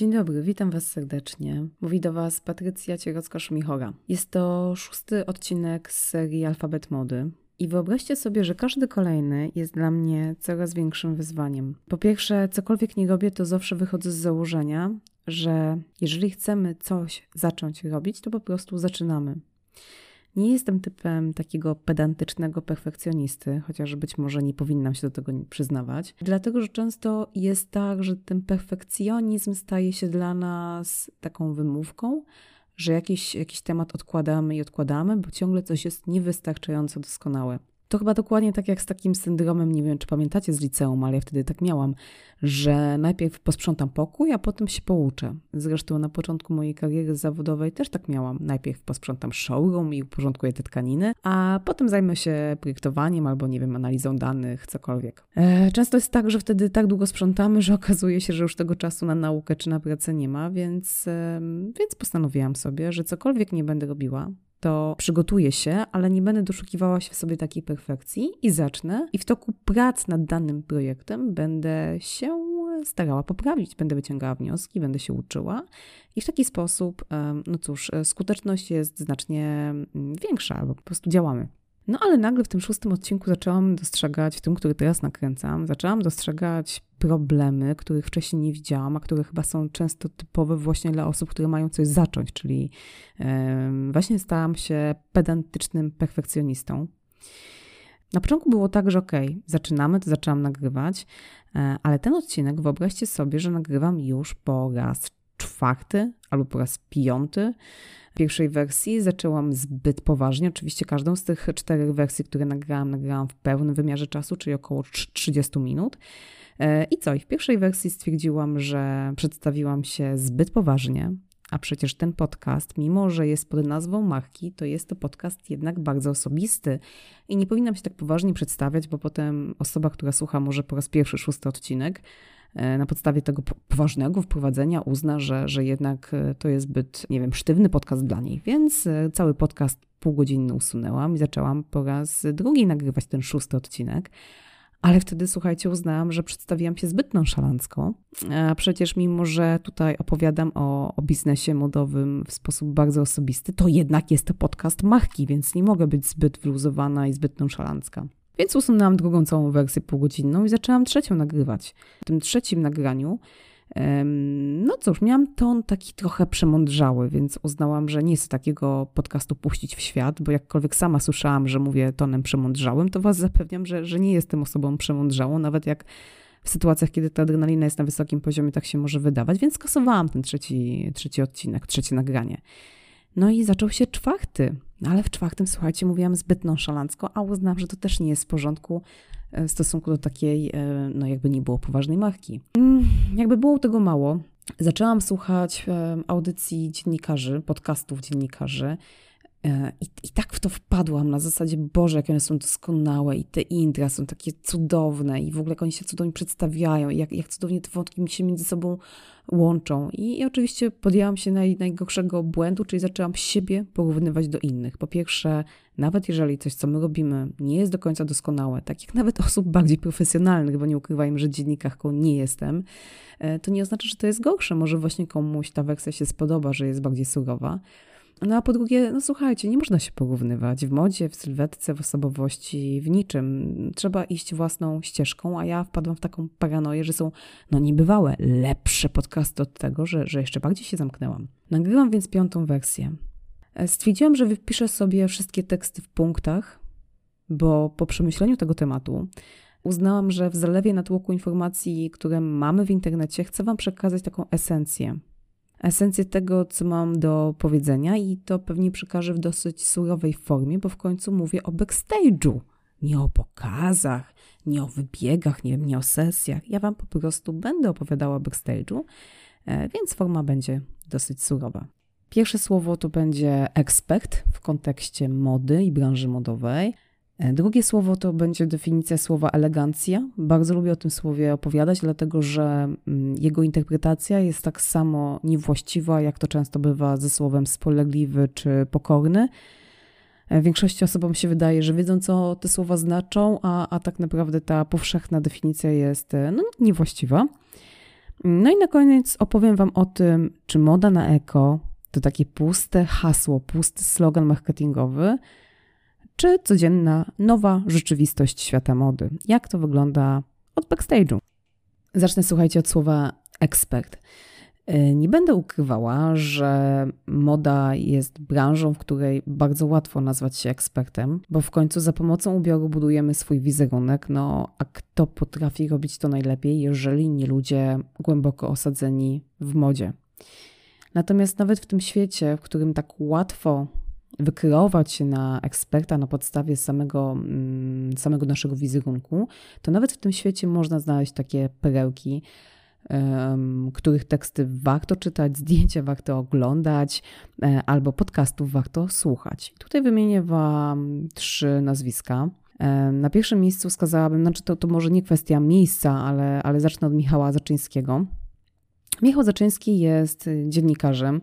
Dzień dobry, witam Was serdecznie. Mówi do Was Patrycja Cierocka-Szmichora. Jest to szósty odcinek z serii Alfabet Mody. I wyobraźcie sobie, że każdy kolejny jest dla mnie coraz większym wyzwaniem. Po pierwsze, cokolwiek nie robię, to zawsze wychodzę z założenia, że jeżeli chcemy coś zacząć robić, to po prostu zaczynamy. Nie jestem typem takiego pedantycznego perfekcjonisty, chociaż być może nie powinnam się do tego przyznawać, dlatego że często jest tak, że ten perfekcjonizm staje się dla nas taką wymówką, że jakiś, jakiś temat odkładamy i odkładamy, bo ciągle coś jest niewystarczająco doskonałe. To chyba dokładnie tak jak z takim syndromem, nie wiem czy pamiętacie z liceum, ale ja wtedy tak miałam, że najpierw posprzątam pokój, a potem się pouczę. Zresztą na początku mojej kariery zawodowej też tak miałam. Najpierw posprzątam showroom i uporządkuję te tkaniny, a potem zajmę się projektowaniem albo, nie wiem, analizą danych, cokolwiek. E, często jest tak, że wtedy tak długo sprzątamy, że okazuje się, że już tego czasu na naukę czy na pracę nie ma, więc, więc postanowiłam sobie, że cokolwiek nie będę robiła, to przygotuję się, ale nie będę doszukiwała się w sobie takiej perfekcji i zacznę. I w toku prac nad danym projektem będę się starała poprawić, będę wyciągała wnioski, będę się uczyła i w taki sposób, no cóż, skuteczność jest znacznie mm, większa, bo po prostu działamy. No ale nagle w tym szóstym odcinku zaczęłam dostrzegać, w tym, który teraz nakręcam, zaczęłam dostrzegać problemy, których wcześniej nie widziałam, a które chyba są często typowe właśnie dla osób, które mają coś zacząć, czyli yy, właśnie stałam się pedantycznym perfekcjonistą. Na początku było tak, że okej, okay, zaczynamy, to zaczęłam nagrywać, e, ale ten odcinek wyobraźcie sobie, że nagrywam już po raz czwarty albo po raz piąty pierwszej wersji zaczęłam zbyt poważnie. Oczywiście każdą z tych czterech wersji, które nagrałam, nagrałam w pełnym wymiarze czasu, czyli około 30 minut. E, I co? I w pierwszej wersji stwierdziłam, że przedstawiłam się zbyt poważnie, a przecież ten podcast, mimo że jest pod nazwą marki, to jest to podcast jednak bardzo osobisty i nie powinnam się tak poważnie przedstawiać, bo potem osoba, która słucha może po raz pierwszy szósty odcinek, na podstawie tego poważnego wprowadzenia uzna, że, że jednak e, to jest zbyt, nie wiem, sztywny podcast dla niej. Więc e, cały podcast półgodzinny usunęłam i zaczęłam po raz drugi nagrywać ten szósty odcinek. Ale wtedy, słuchajcie, uznałam, że przedstawiłam się zbyt nonszalancko. A przecież mimo, że tutaj opowiadam o, o biznesie modowym w sposób bardzo osobisty, to jednak jest to podcast marki, więc nie mogę być zbyt wyluzowana i zbyt nonszalancka. Więc usunęłam drugą całą wersję półgodzinną i zaczęłam trzecią nagrywać. W tym trzecim nagraniu, no cóż, miałam ton taki trochę przemądrzały, więc uznałam, że nie chcę takiego podcastu puścić w świat, bo jakkolwiek sama słyszałam, że mówię tonem przemądrzałym, to Was zapewniam, że, że nie jestem osobą przemądrzałą, nawet jak w sytuacjach, kiedy ta adrenalina jest na wysokim poziomie, tak się może wydawać, więc skasowałam ten trzeci, trzeci odcinek, trzecie nagranie. No i zaczął się czwarty. Ale w czwartym, słuchajcie, mówiłam zbyt nonszalancko, a uznam, że to też nie jest w porządku e, w stosunku do takiej, e, no jakby nie było poważnej marki. Mm, jakby było tego mało, zaczęłam słuchać e, audycji dziennikarzy, podcastów dziennikarzy, i, I tak w to wpadłam na zasadzie, Boże, jak one są doskonałe i te intra są takie cudowne i w ogóle jak oni się cudownie przedstawiają i jak, jak cudownie te wątki się między sobą łączą. I, i oczywiście podjęłam się naj, najgorszego błędu, czyli zaczęłam siebie porównywać do innych. Po pierwsze, nawet jeżeli coś, co my robimy, nie jest do końca doskonałe, tak jak nawet osób bardziej profesjonalnych, bo nie ukrywajmy, że dziennikarką nie jestem, e, to nie oznacza, że to jest gorsze. Może właśnie komuś ta wersja się spodoba, że jest bardziej surowa. No a po drugie, no słuchajcie, nie można się porównywać w modzie, w sylwetce, w osobowości, w niczym. Trzeba iść własną ścieżką, a ja wpadłam w taką paranoję, że są no niebywałe, lepsze podcasty od tego, że, że jeszcze bardziej się zamknęłam. Nagrywam więc piątą wersję. E, stwierdziłam, że wypiszę sobie wszystkie teksty w punktach, bo po przemyśleniu tego tematu uznałam, że w zalewie natłoku informacji, które mamy w internecie, chcę Wam przekazać taką esencję esencję tego, co mam do powiedzenia, i to pewnie przekażę w dosyć surowej formie, bo w końcu mówię o backstage'u. Nie o pokazach, nie o wybiegach, nie, nie o sesjach. Ja Wam po prostu będę opowiadała o backstage'u, e, więc forma będzie dosyć surowa. Pierwsze słowo to będzie expect w kontekście mody i branży modowej. E, drugie słowo to będzie definicja słowa elegancja. Bardzo lubię o tym słowie opowiadać, dlatego że mm, jego interpretacja jest tak samo niewłaściwa, jak to często bywa ze słowem spolegliwy czy pokorny. E, większości osobom się wydaje, że wiedzą, co te słowa znaczą, a, a tak naprawdę ta powszechna definicja jest e, no, niewłaściwa. No i na koniec opowiem Wam o tym, czy moda na eko to takie puste hasło, pusty slogan marketingowy, czy codzienna, nowa rzeczywistość świata mody. Jak to wygląda od backstage'u? Zacznę, słuchajcie, od słowa ekspert. E, nie będę ukrywała, że moda jest branżą, w której bardzo łatwo nazwać się ekspertem, bo w końcu za pomocą ubioru budujemy swój wizerunek. No, a kto potrafi robić to najlepiej, jeżeli nie ludzie głęboko osadzeni w modzie? Natomiast nawet w tym świecie, w którym tak łatwo wykreować się na eksperta na podstawie samego, mm, samego naszego wizerunku, to nawet w tym świecie można znaleźć takie perełki, których teksty warto czytać, zdjęcia warto oglądać, e, albo podcastów warto słuchać. Tutaj wymienię Wam trzy nazwiska. Na pierwszym miejscu wskazałabym, znaczy to, to może nie kwestia miejsca, ale, ale zacznę od Michała Zaczyńskiego. Michał Zaczyński jest dziennikarzem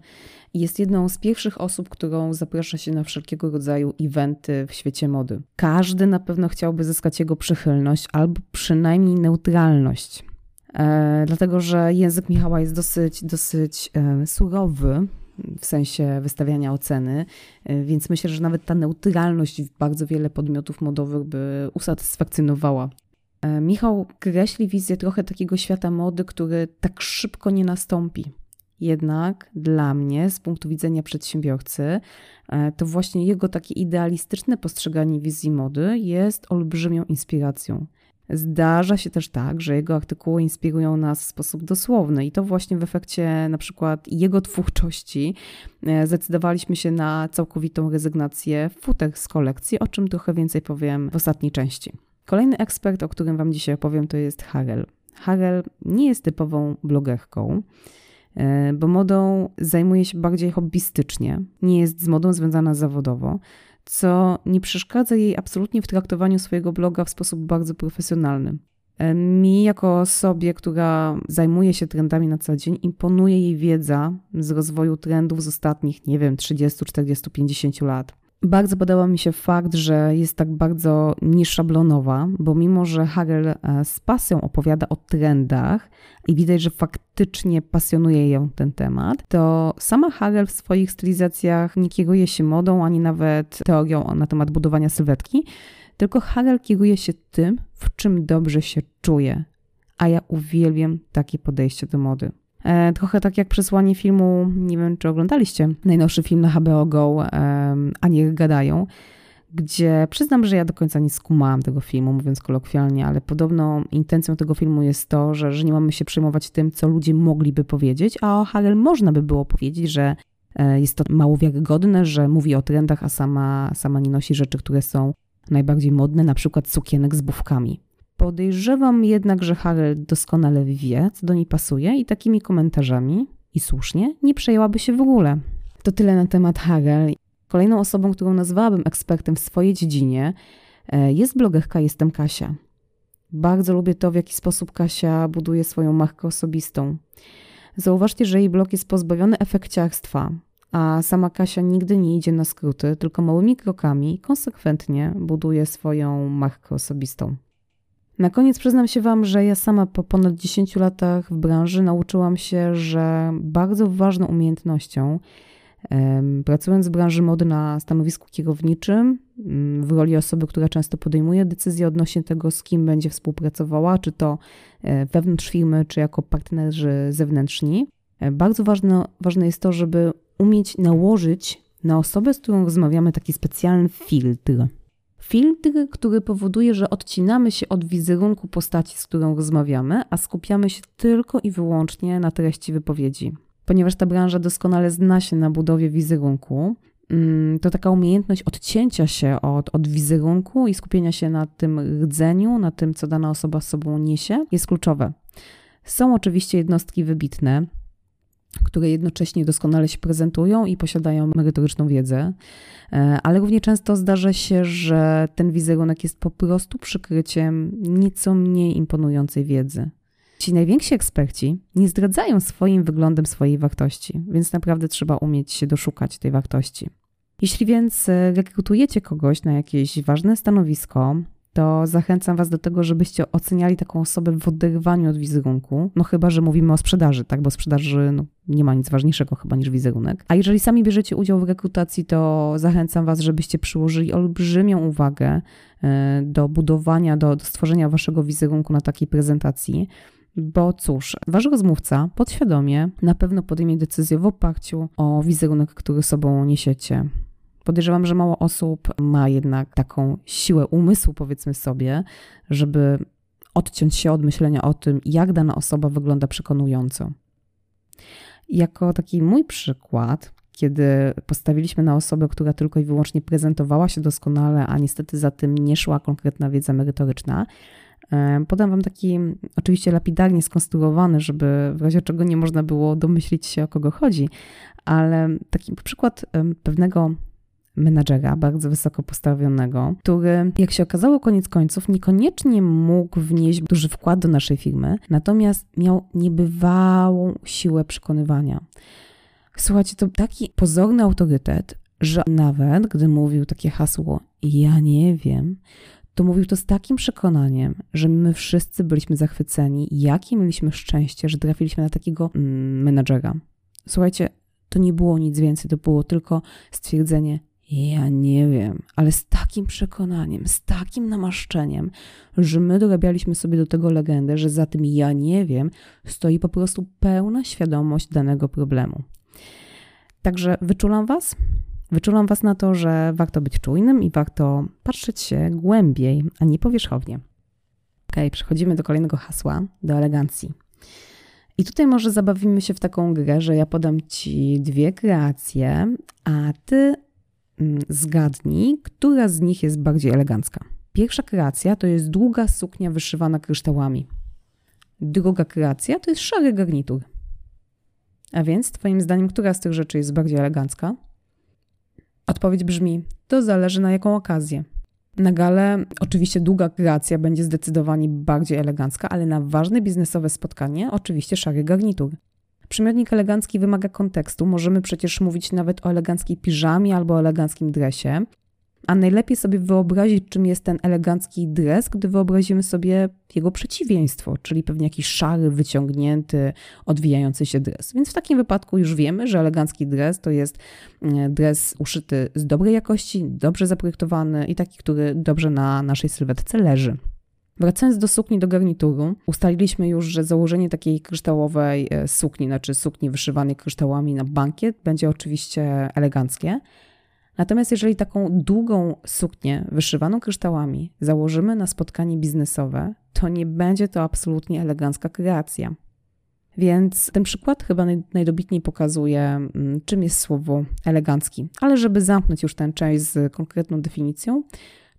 jest jedną z pierwszych osób, którą zaprasza się na wszelkiego rodzaju eventy w świecie mody. Każdy na pewno chciałby zyskać jego przychylność albo przynajmniej neutralność. E, dlatego, że język Michała jest dosyć, dosyć e, surowy w sensie wystawiania oceny, e, więc myślę, że nawet ta neutralność bardzo wiele podmiotów modowych by usatysfakcjonowała. Michał kreśli wizję trochę takiego świata mody, który tak szybko nie nastąpi. Jednak dla mnie, z punktu widzenia przedsiębiorcy, to właśnie jego takie idealistyczne postrzeganie wizji mody jest olbrzymią inspiracją. Zdarza się też tak, że jego artykuły inspirują nas w sposób dosłowny i to właśnie w efekcie na przykład jego twórczości e, zdecydowaliśmy się na całkowitą rezygnację futek z kolekcji, o czym trochę więcej powiem w ostatniej części. Kolejny ekspert, o którym Wam dzisiaj opowiem, to jest Harel. Harel nie jest typową blogerką, e, bo modą zajmuje się bardziej hobbystycznie, nie jest z modą związana zawodowo co nie przeszkadza jej absolutnie w traktowaniu swojego bloga w sposób bardzo profesjonalny. E, mi, jako osobie, która zajmuje się trendami na co dzień, imponuje jej wiedza z rozwoju trendów z ostatnich, nie wiem, 30, 40, 50 lat. Bardzo podoba mi się fakt, że jest tak bardzo nieszablonowa, bo mimo, że Harel e, z pasją opowiada o trendach i widać, że faktycznie pasjonuje ją ten temat, to sama Harel w swoich stylizacjach nie kieruje się modą, ani nawet teorią na temat budowania sylwetki, tylko Harel kieruje się tym, w czym dobrze się czuje. A ja uwielbiam takie podejście do mody. E, trochę tak jak przesłanie filmu, nie wiem czy oglądaliście, najnowszy film na HBO Go, a niech gadają, gdzie przyznam, że ja do końca nie skumałam tego filmu, mówiąc kolokwialnie, ale podobno intencją tego filmu jest to, że, że nie mamy się przejmować tym, co ludzie mogliby powiedzieć, a o Harel można by było powiedzieć, że e, jest to mało wiarygodne, że mówi o trendach, a sama, sama nie nosi rzeczy, które są najbardziej modne, na przykład sukienek z bufkami. Podejrzewam jednak, że Harel doskonale wie, co do niej pasuje i takimi komentarzami, i słusznie, nie przejęłaby się w ogóle. To tyle na temat Harel. Kolejną osobą, którą nazwałabym ekspertem w swojej dziedzinie, e, jest blogerka Jestem Kasia. Bardzo lubię to, w jaki sposób Kasia buduje swoją markę osobistą. Zauważcie, że jej blog jest pozbawiony efekciarstwa, a sama Kasia nigdy nie idzie na skróty, tylko małymi krokami konsekwentnie buduje swoją markę osobistą. Na koniec przyznam się Wam, że ja sama po ponad 10 latach w branży nauczyłam się, że bardzo ważną umiejętnością, pracując w branży mody na stanowisku kierowniczym, mm, w roli osoby, która często podejmuje decyzje odnośnie tego, z kim będzie współpracowała, czy to e, wewnątrz firmy, czy jako partnerzy zewnętrzni, e, bardzo ważne, ważne jest to, żeby umieć nałożyć na osobę, z którą rozmawiamy, taki specjalny filtr. Filtr, który powoduje, że odcinamy się od wizerunku postaci, z którą rozmawiamy, a skupiamy się tylko i wyłącznie na treści wypowiedzi. Ponieważ ta branża doskonale zna się na budowie wizerunku, mm, to taka umiejętność odcięcia się od, od wizerunku i skupienia się na tym rdzeniu, na tym, co dana osoba z sobą niesie, jest kluczowe. Są oczywiście jednostki wybitne, które jednocześnie doskonale się prezentują i posiadają merytoryczną wiedzę, e, ale równie często zdarza się, że ten wizerunek jest po prostu przykryciem nieco mniej imponującej wiedzy. Ci najwięksi eksperci nie zdradzają swoim wyglądem swojej wartości, więc naprawdę trzeba umieć się doszukać tej wartości. Jeśli więc e, rekrutujecie kogoś na jakieś ważne stanowisko, to zachęcam Was do tego, żebyście oceniali taką osobę w oderwaniu od wizerunku. No chyba, że mówimy o sprzedaży, tak? Bo sprzedaży no, nie ma nic ważniejszego chyba niż wizerunek. A jeżeli sami bierzecie udział w rekrutacji, to zachęcam Was, żebyście przyłożyli olbrzymią uwagę e, do budowania, do, do stworzenia Waszego wizerunku na takiej prezentacji. Bo cóż, wasz rozmówca podświadomie na pewno podejmie decyzję w oparciu o wizerunek, który sobą niesiecie. Podejrzewam, że mało osób ma jednak taką siłę umysłu, powiedzmy sobie, żeby odciąć się od myślenia o tym, jak dana osoba wygląda przekonująco. Jako taki mój przykład, kiedy postawiliśmy na osobę, która tylko i wyłącznie prezentowała się doskonale, a niestety za tym nie szła konkretna wiedza merytoryczna, Podam Wam taki, oczywiście lapidarnie skonstruowany, żeby w razie czego nie można było domyślić się, o kogo chodzi, ale taki przykład pewnego menadżera, bardzo wysoko postawionego, który, jak się okazało, koniec końców niekoniecznie mógł wnieść duży wkład do naszej firmy, natomiast miał niebywałą siłę przekonywania. Słuchajcie, to taki pozorny autorytet, że nawet gdy mówił takie hasło, ja nie wiem, to mówił to z takim przekonaniem, że my wszyscy byliśmy zachwyceni, jakie mieliśmy szczęście, że trafiliśmy na takiego mm, menadżera. Słuchajcie, to nie było nic więcej, to było tylko stwierdzenie: Ja nie wiem, ale z takim przekonaniem, z takim namaszczeniem, że my dorabialiśmy sobie do tego legendę, że za tym ja nie wiem stoi po prostu pełna świadomość danego problemu. Także wyczulam Was, Wyczulam Was na to, że warto być czujnym i warto patrzeć się głębiej, a nie powierzchownie. Ok, przechodzimy do kolejnego hasła, do elegancji. I tutaj może zabawimy się w taką grę, że ja podam Ci dwie kreacje, a Ty mm, zgadnij, która z nich jest bardziej elegancka. Pierwsza kreacja to jest długa suknia wyszywana kryształami. Druga kreacja to jest szary garnitur. A więc, Twoim zdaniem, która z tych rzeczy jest bardziej elegancka? Odpowiedź brzmi: to zależy na jaką okazję. Na galę oczywiście długa kreacja będzie zdecydowanie bardziej elegancka, ale na ważne biznesowe spotkanie oczywiście szary garnitur. Przymiotnik elegancki wymaga kontekstu. Możemy przecież mówić nawet o eleganckiej piżamie albo eleganckim dresie. A najlepiej sobie wyobrazić, czym jest ten elegancki dres, gdy wyobrazimy sobie jego przeciwieństwo, czyli pewnie jakiś szary, wyciągnięty, odwijający się dres. Więc w takim wypadku już wiemy, że elegancki dres to jest mm, dres uszyty z dobrej jakości, dobrze zaprojektowany i taki, który dobrze na naszej sylwetce leży. Wracając do sukni, do garnituru, ustaliliśmy już, że założenie takiej kryształowej e, sukni, znaczy sukni wyszywanej kryształami na bankiet, będzie oczywiście eleganckie. Natomiast jeżeli taką długą suknię wyszywaną kryształami założymy na spotkanie biznesowe, to nie będzie to absolutnie elegancka kreacja. Więc ten przykład chyba najdobitniej pokazuje, mm, czym jest słowo elegancki. Ale żeby zamknąć już tę część z konkretną definicją,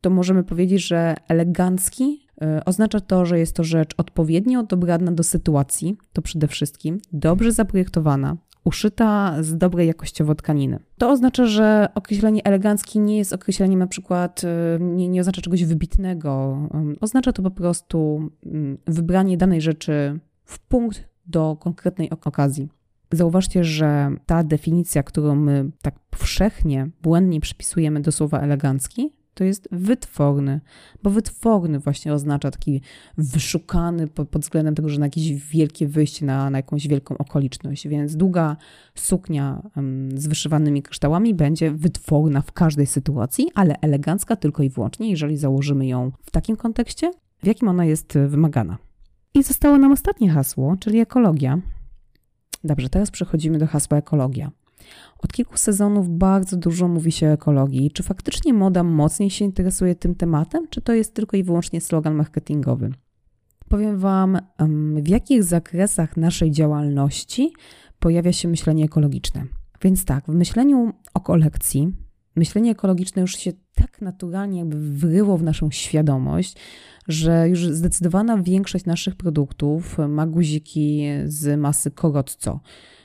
to możemy powiedzieć, że elegancki y, oznacza to, że jest to rzecz odpowiednio dobrana do sytuacji, to przede wszystkim dobrze zaprojektowana, uszyta z dobrej jakościowo tkaniny. To oznacza, że określenie elegancki nie jest określeniem na przykład, y, nie, nie oznacza czegoś wybitnego. Oznacza to po prostu mm, wybranie danej rzeczy w punkt do konkretnej okazji. Zauważcie, że ta definicja, którą my tak powszechnie, błędnie przypisujemy do słowa elegancki, to jest wytworny, bo wytworny właśnie oznacza taki wyszukany pod, względem tego, że na jakieś wielkie wyjście, na, na jakąś wielką okoliczność. Więc długa suknia z wyszywanymi kryształami będzie wytworna w każdej sytuacji, ale elegancka tylko i wyłącznie, jeżeli założymy ją w takim kontekście, w jakim ona jest wymagana. I zostało nam ostatnie hasło, czyli ekologia. Dobrze, teraz przechodzimy do hasła ekologia. Od kilku sezonów bardzo dużo mówi się o ekologii. Czy faktycznie moda mocniej się interesuje tym tematem, czy to jest tylko i wyłącznie slogan marketingowy? Powiem Wam, w jakich zakresach naszej działalności pojawia się myślenie ekologiczne. Więc tak, w myśleniu o kolekcji, myślenie ekologiczne już się tak naturalnie jakby wryło w naszą świadomość, że już zdecydowana większość naszych produktów ma guziki z masy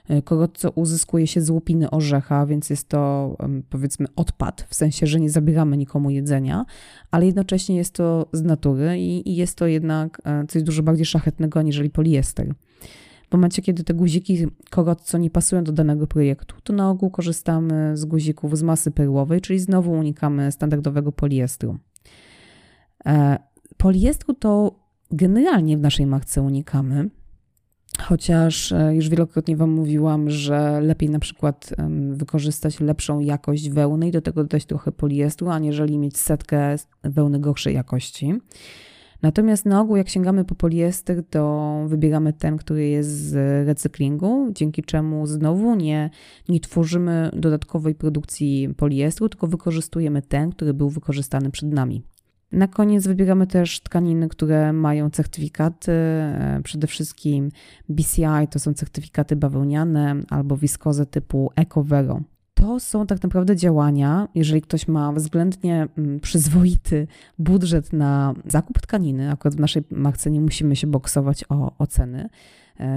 korotco E, kogo co uzyskuje się z łupiny orzecha, więc jest to powiedzmy odpad, w sensie, że nie zabieramy nikomu jedzenia, ale jednocześnie jest to z natury i, i jest to jednak e, coś dużo bardziej szlachetnego aniżeli poliester. W momencie, kiedy te guziki kogo co nie pasują do danego projektu, to na ogół korzystamy z guzików z masy perłowej, czyli znowu unikamy standardowego poliestru. E, poliestru to generalnie w naszej marce unikamy, chociaż e, już wielokrotnie Wam mówiłam, że lepiej na przykład wykorzystać lepszą jakość wełny i do tego dodać trochę poliestru, aniżeli mieć setkę wełny gorszej jakości. Natomiast na ogół, jak sięgamy po poliester, to wybieramy ten, który jest z recyklingu, dzięki czemu znowu nie, nie tworzymy dodatkowej produkcji poliestru, tylko wykorzystujemy ten, który był wykorzystany przed nami. Na koniec wybieramy też tkaniny, które mają certyfikaty, przede wszystkim BCI to są certyfikaty bawełniane albo wiskozę typu EcoVero. To są tak naprawdę działania, jeżeli ktoś ma względnie mm, przyzwoity budżet na zakup tkaniny, akurat w naszej marce nie musimy się boksować o, o ceny,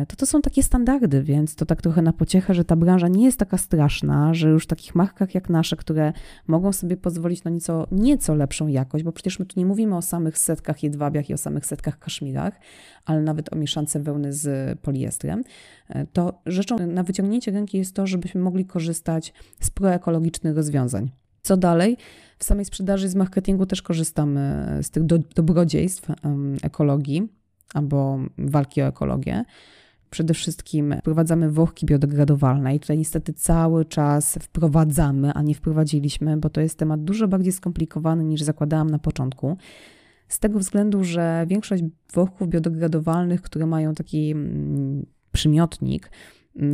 to to są takie standardy, więc to tak trochę na pociechę, że ta branża nie jest taka straszna, że już w takich markach jak nasze, które mogą sobie pozwolić na nieco, nieco lepszą jakość, bo przecież my tu nie mówimy o samych setkach jedwabiach i o samych setkach kaszmirach, ale nawet o mieszance wełny z poliestrem, e, to rzeczą na wyciągnięcie ręki jest to, żebyśmy mogli korzystać z proekologicznych rozwiązań. Co dalej? W samej sprzedaży z marketingu też korzystamy z tych do, dobrodziejstw um, ekologii albo walki o ekologię. Przede wszystkim wprowadzamy wołki biodegradowalne i tutaj niestety cały czas wprowadzamy, a nie wprowadziliśmy, bo to jest temat dużo bardziej skomplikowany niż zakładałam na początku. Z tego względu, że większość wołków biodegradowalnych, które mają taki mm, przymiotnik,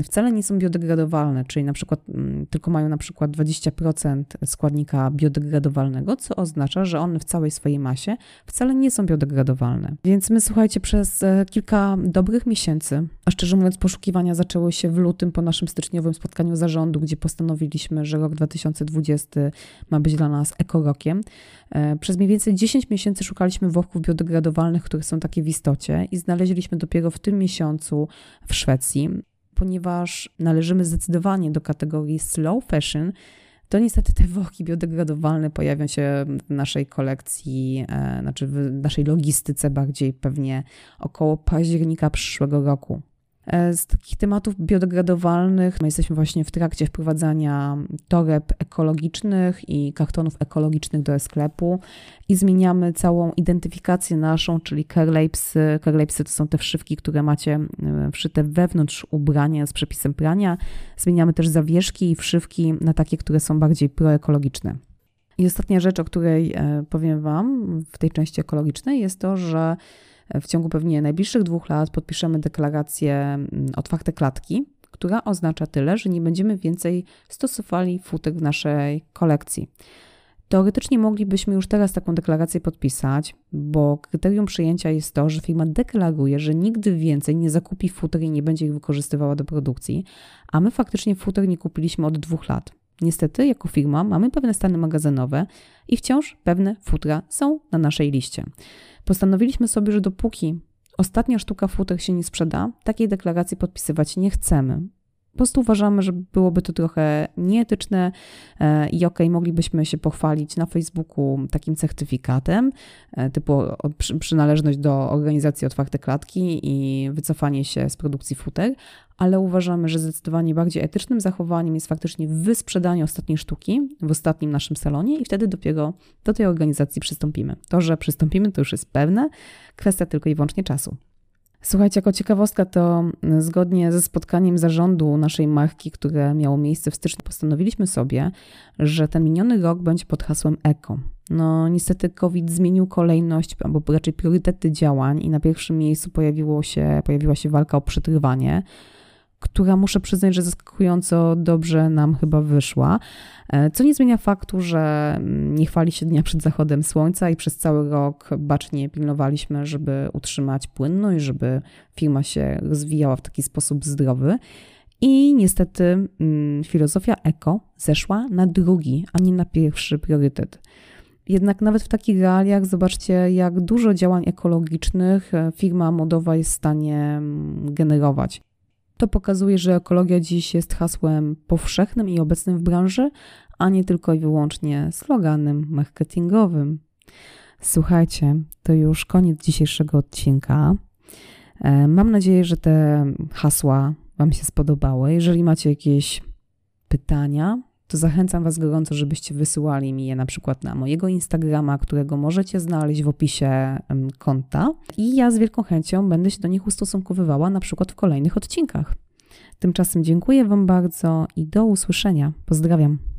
wcale nie są biodegradowalne, czyli na przykład mm, tylko mają na przykład 20% składnika biodegradowalnego, co oznacza, że one w całej swojej masie wcale nie są biodegradowalne. Więc my słuchajcie, przez e, kilka dobrych miesięcy, a szczerze mówiąc poszukiwania zaczęły się w lutym po naszym styczniowym spotkaniu zarządu, gdzie postanowiliśmy, że rok 2020 ma być dla nas ekorokiem. E, przez mniej więcej 10 miesięcy szukaliśmy worków biodegradowalnych, które są takie w istocie i znaleźliśmy dopiero w tym miesiącu w Szwecji ponieważ należymy zdecydowanie do kategorii slow fashion, to niestety te worki biodegradowalne pojawią się w naszej kolekcji, e, znaczy w naszej logistyce bardziej pewnie około października przyszłego roku. E, z takich tematów biodegradowalnych my jesteśmy właśnie w trakcie wprowadzania toreb ekologicznych i kartonów ekologicznych do sklepu i zmieniamy całą identyfikację naszą, czyli curlapesy. Curlapesy to są te wszywki, które macie e, wszyte wewnątrz ubrania z przepisem prania. Zmieniamy też zawieszki i wszywki na takie, które są bardziej proekologiczne. I ostatnia rzecz, o której e, powiem Wam w tej części ekologicznej, jest to, że w ciągu pewnie najbliższych dwóch lat podpiszemy deklarację mm, otwarte klatki, która oznacza tyle, że nie będziemy więcej stosowali futek w naszej kolekcji. Teoretycznie moglibyśmy już teraz taką deklarację podpisać, bo kryterium przyjęcia jest to, że firma deklaruje, że nigdy więcej nie zakupi futer i nie będzie ich wykorzystywała do produkcji, a my faktycznie futer nie kupiliśmy od dwóch lat. Niestety, jako firma mamy pewne stany magazynowe i wciąż pewne futra są na naszej liście. Postanowiliśmy sobie, że dopóki ostatnia sztuka futer się nie sprzeda, takiej deklaracji podpisywać nie chcemy. Po prostu uważamy, że byłoby to trochę nieetyczne e, i okej, okay, moglibyśmy się pochwalić na Facebooku takim certyfikatem, e, typu przynależność do organizacji Otwarte Klatki i wycofanie się z produkcji futer, ale uważamy, że zdecydowanie bardziej etycznym zachowaniem jest faktycznie wysprzedanie ostatniej sztuki w ostatnim naszym salonie i wtedy dopiero do tej organizacji przystąpimy. To, że przystąpimy, to już jest pewne, kwestia tylko i wyłącznie czasu. Słuchajcie, jako ciekawostka, to zgodnie ze spotkaniem zarządu naszej marki, które miało miejsce w styczniu, postanowiliśmy sobie, że ten miniony rok będzie pod hasłem eko. No, niestety COVID zmienił kolejność, albo raczej priorytety działań, i na pierwszym miejscu pojawiło się, pojawiła się walka o przetrwanie która muszę przyznać, że zaskakująco dobrze nam chyba wyszła. E, co nie zmienia faktu, że mm, nie chwali się dnia przed zachodem słońca i przez cały rok bacznie pilnowaliśmy, żeby utrzymać płynność, żeby firma się rozwijała w taki sposób zdrowy. I niestety mm, filozofia eko zeszła na drugi, a nie na pierwszy priorytet. Jednak nawet w takich realiach zobaczcie, jak dużo działań ekologicznych e, firma modowa jest w stanie mm, generować. To pokazuje, że ekologia dziś jest hasłem powszechnym i obecnym w branży, a nie tylko i wyłącznie sloganem marketingowym. Słuchajcie, to już koniec dzisiejszego odcinka. E, mam nadzieję, że te hasła Wam się spodobały. Jeżeli macie jakieś pytania, to zachęcam Was gorąco, żebyście wysyłali mi je na przykład na mojego Instagrama, którego możecie znaleźć w opisie konta. I ja z wielką chęcią będę się do nich ustosunkowywała na przykład w kolejnych odcinkach. Tymczasem dziękuję Wam bardzo i do usłyszenia. Pozdrawiam.